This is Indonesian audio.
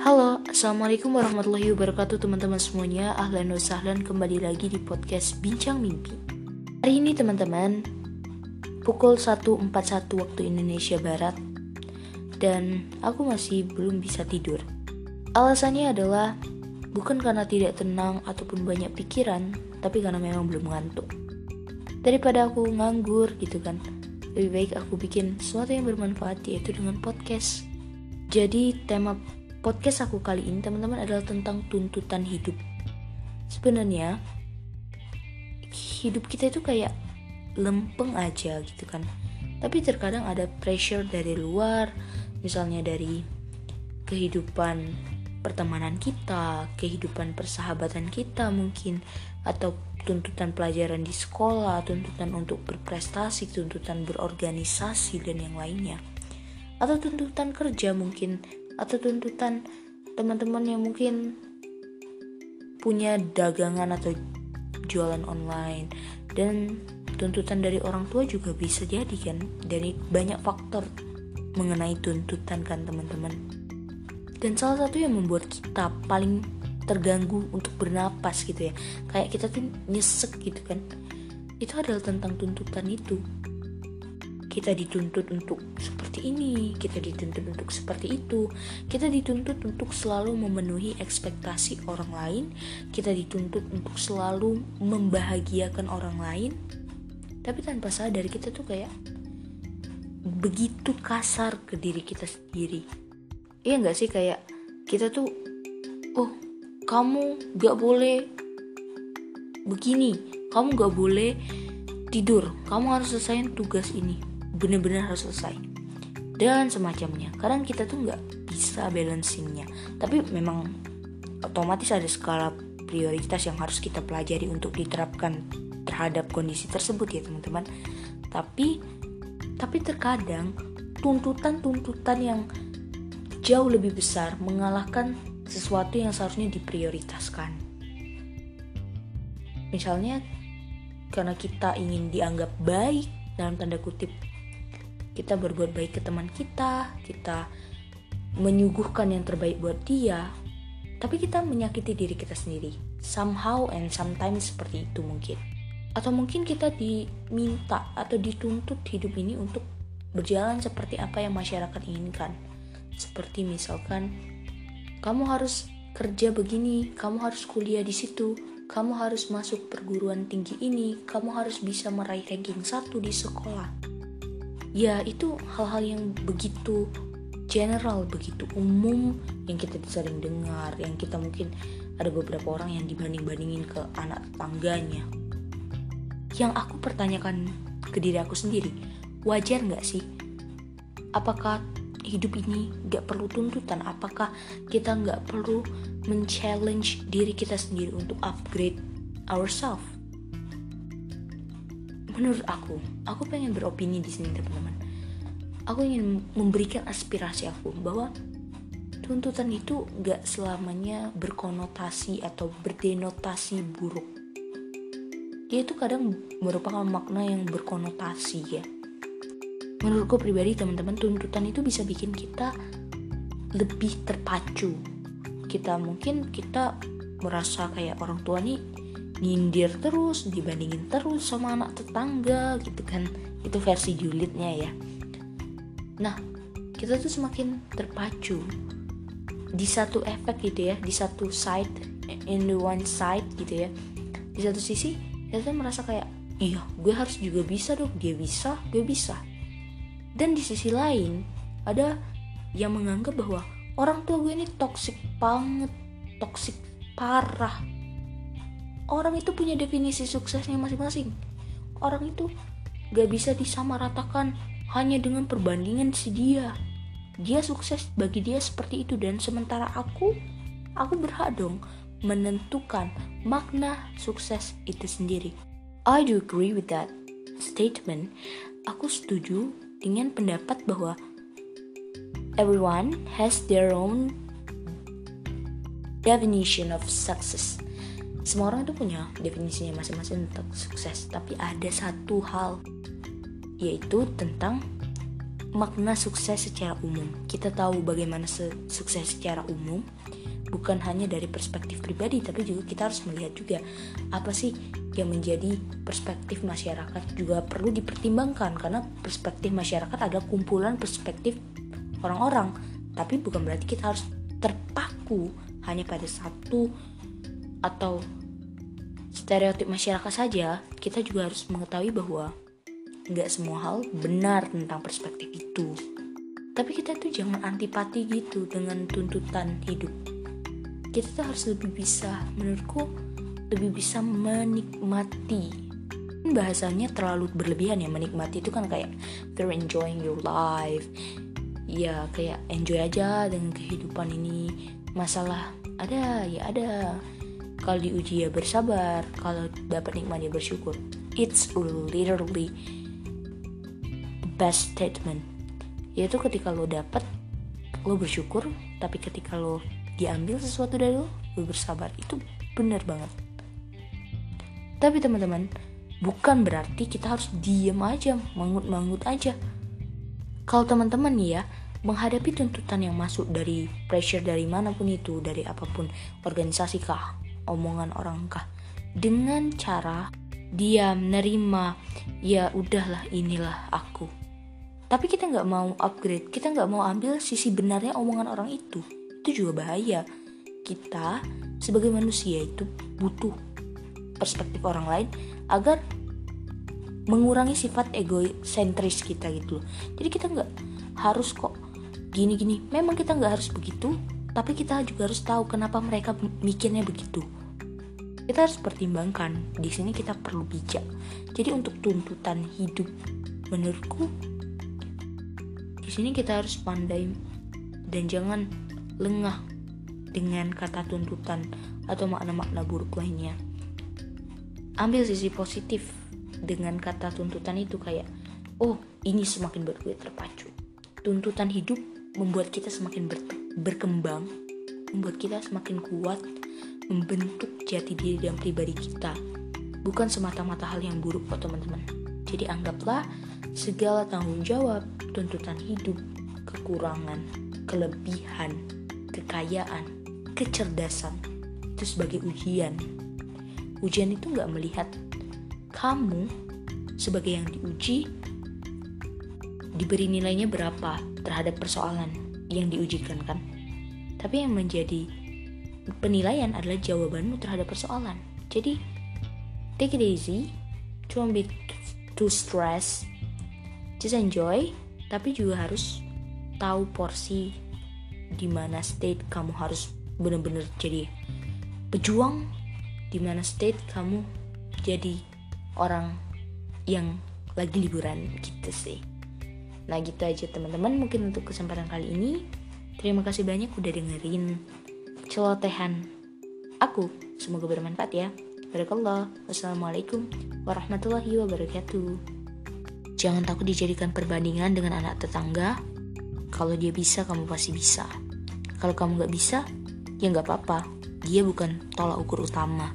Halo, Assalamualaikum warahmatullahi wabarakatuh teman-teman semuanya. Ahlan wa sahlan kembali lagi di podcast Bincang Mimpi. Hari ini teman-teman Pukul 1.41 waktu Indonesia Barat Dan aku masih belum bisa tidur. Alasannya adalah Bukan karena tidak tenang ataupun banyak pikiran Tapi karena memang belum ngantuk. Daripada aku nganggur gitu kan Lebih baik aku bikin sesuatu yang bermanfaat yaitu dengan podcast. Jadi tema podcast aku kali ini teman-teman adalah tentang tuntutan hidup. Sebenarnya hidup kita itu kayak lempeng aja gitu kan. Tapi terkadang ada pressure dari luar, misalnya dari kehidupan pertemanan kita, kehidupan persahabatan kita mungkin atau tuntutan pelajaran di sekolah, tuntutan untuk berprestasi, tuntutan berorganisasi dan yang lainnya. Atau tuntutan kerja mungkin atau tuntutan teman-teman yang mungkin punya dagangan atau jualan online. Dan tuntutan dari orang tua juga bisa jadi kan. Dari banyak faktor mengenai tuntutan kan teman-teman. Dan salah satu yang membuat kita paling terganggu untuk bernapas gitu ya. Kayak kita tuh nyesek gitu kan. Itu adalah tentang tuntutan itu kita dituntut untuk seperti ini, kita dituntut untuk seperti itu, kita dituntut untuk selalu memenuhi ekspektasi orang lain, kita dituntut untuk selalu membahagiakan orang lain, tapi tanpa sadar kita tuh kayak begitu kasar ke diri kita sendiri. Iya nggak sih? Kayak kita tuh, oh kamu gak boleh begini, kamu gak boleh tidur, kamu harus selesaiin tugas ini bener-bener harus selesai. Dan semacamnya. Kadang kita tuh nggak bisa balancingnya. Tapi memang otomatis ada skala prioritas yang harus kita pelajari untuk diterapkan terhadap kondisi tersebut ya teman-teman. Tapi tapi terkadang tuntutan-tuntutan yang jauh lebih besar mengalahkan sesuatu yang seharusnya diprioritaskan. Misalnya karena kita ingin dianggap baik dalam tanda kutip kita berbuat baik ke teman kita, kita menyuguhkan yang terbaik buat dia, tapi kita menyakiti diri kita sendiri. Somehow and sometimes seperti itu mungkin. Atau mungkin kita diminta atau dituntut hidup ini untuk berjalan seperti apa yang masyarakat inginkan. Seperti misalkan kamu harus kerja begini, kamu harus kuliah di situ, kamu harus masuk perguruan tinggi ini, kamu harus bisa meraih ranking satu di sekolah ya itu hal-hal yang begitu general begitu umum yang kita sering dengar yang kita mungkin ada beberapa orang yang dibanding-bandingin ke anak tetangganya. Yang aku pertanyakan ke diri aku sendiri wajar nggak sih? Apakah hidup ini nggak perlu tuntutan? Apakah kita nggak perlu men-challenge diri kita sendiri untuk upgrade ourselves menurut aku aku pengen beropini di sini teman-teman. Aku ingin memberikan aspirasi aku bahwa tuntutan itu gak selamanya berkonotasi atau berdenotasi buruk. Dia itu kadang merupakan makna yang berkonotasi ya. Menurutku pribadi teman-teman tuntutan itu bisa bikin kita lebih terpacu. Kita mungkin kita merasa kayak orang tua nih nyindir terus dibandingin terus sama anak tetangga gitu kan. Itu versi julidnya ya. Nah kita tuh semakin terpacu di satu efek gitu ya di satu side in the one side gitu ya. Di satu sisi kita tuh merasa kayak iya gue harus juga bisa dong dia bisa gue bisa. Dan di sisi lain ada yang menganggap bahwa orang tua gue ini toxic banget toxic parah orang itu punya definisi suksesnya masing-masing. Orang itu gak bisa disamaratakan hanya dengan perbandingan si dia. Dia sukses bagi dia seperti itu dan sementara aku aku berhak dong menentukan makna sukses itu sendiri. I do agree with that statement. Aku setuju dengan pendapat bahwa everyone has their own definition of success semua orang itu punya definisinya masing-masing tentang sukses tapi ada satu hal yaitu tentang makna sukses secara umum. Kita tahu bagaimana sukses secara umum, bukan hanya dari perspektif pribadi tapi juga kita harus melihat juga apa sih yang menjadi perspektif masyarakat juga perlu dipertimbangkan karena perspektif masyarakat adalah kumpulan perspektif orang-orang tapi bukan berarti kita harus terpaku hanya pada satu atau stereotip masyarakat saja kita juga harus mengetahui bahwa nggak semua hal benar tentang perspektif itu. Tapi kita tuh jangan antipati gitu dengan tuntutan hidup. Kita tuh harus lebih bisa menurutku lebih bisa menikmati. Bahasanya terlalu berlebihan ya menikmati itu kan kayak you're enjoying your life. Ya kayak enjoy aja dengan kehidupan ini. Masalah ada ya ada kalau diuji ya bersabar kalau dapat nikmat ya bersyukur. It's literally best statement. Yaitu ketika lo dapat lo bersyukur tapi ketika lo diambil sesuatu dari lo lo bersabar. Itu benar banget. Tapi teman-teman bukan berarti kita harus diem aja mangut-mangut aja. Kalau teman-teman ya menghadapi tuntutan yang masuk dari pressure dari mana pun itu dari apa pun organisasi kah omongan orang kah? Dengan cara diam nerima ya udahlah inilah aku. Tapi kita nggak mau upgrade kita nggak mau ambil sisi benarnya omongan orang itu. Itu juga bahaya. Kita sebagai manusia itu butuh perspektif orang lain agar mengurangi sifat egosentris kita gitu loh. Jadi kita nggak harus kok gini-gini. Memang kita nggak harus begitu tapi kita juga harus tahu kenapa mereka mikirnya begitu kita harus pertimbangkan di sini kita perlu bijak jadi untuk tuntutan hidup menurutku di sini kita harus pandai dan jangan lengah dengan kata tuntutan atau makna-makna buruk lainnya. Ambil sisi positif dengan kata tuntutan itu kayak, oh ini semakin buat gue terpacu. Tuntutan hidup membuat kita semakin ber berkembang, membuat kita semakin kuat, membentuk jati diri dan pribadi kita. Bukan semata-mata hal yang buruk kok teman-teman. Jadi anggaplah segala tanggung jawab, tuntutan hidup, kekurangan, kelebihan, kekayaan, kecerdasan itu sebagai ujian. Ujian itu nggak melihat kamu sebagai yang diuji diberi nilainya berapa terhadap persoalan yang diujikan kan. Tapi yang menjadi penilaian adalah jawabanmu terhadap persoalan. Jadi take it easy, don't be too stress, just enjoy, tapi juga harus tahu porsi di mana state kamu harus benar-benar jadi pejuang di mana state kamu jadi orang yang lagi liburan gitu sih. Nah gitu aja teman-teman. Mungkin untuk kesempatan kali ini. Terima kasih banyak udah dengerin celotehan aku semoga bermanfaat ya Barakallah Wassalamualaikum warahmatullahi wabarakatuh Jangan takut dijadikan perbandingan dengan anak tetangga kalau dia bisa, kamu pasti bisa. Kalau kamu gak bisa, ya gak apa-apa. Dia bukan tolak ukur utama.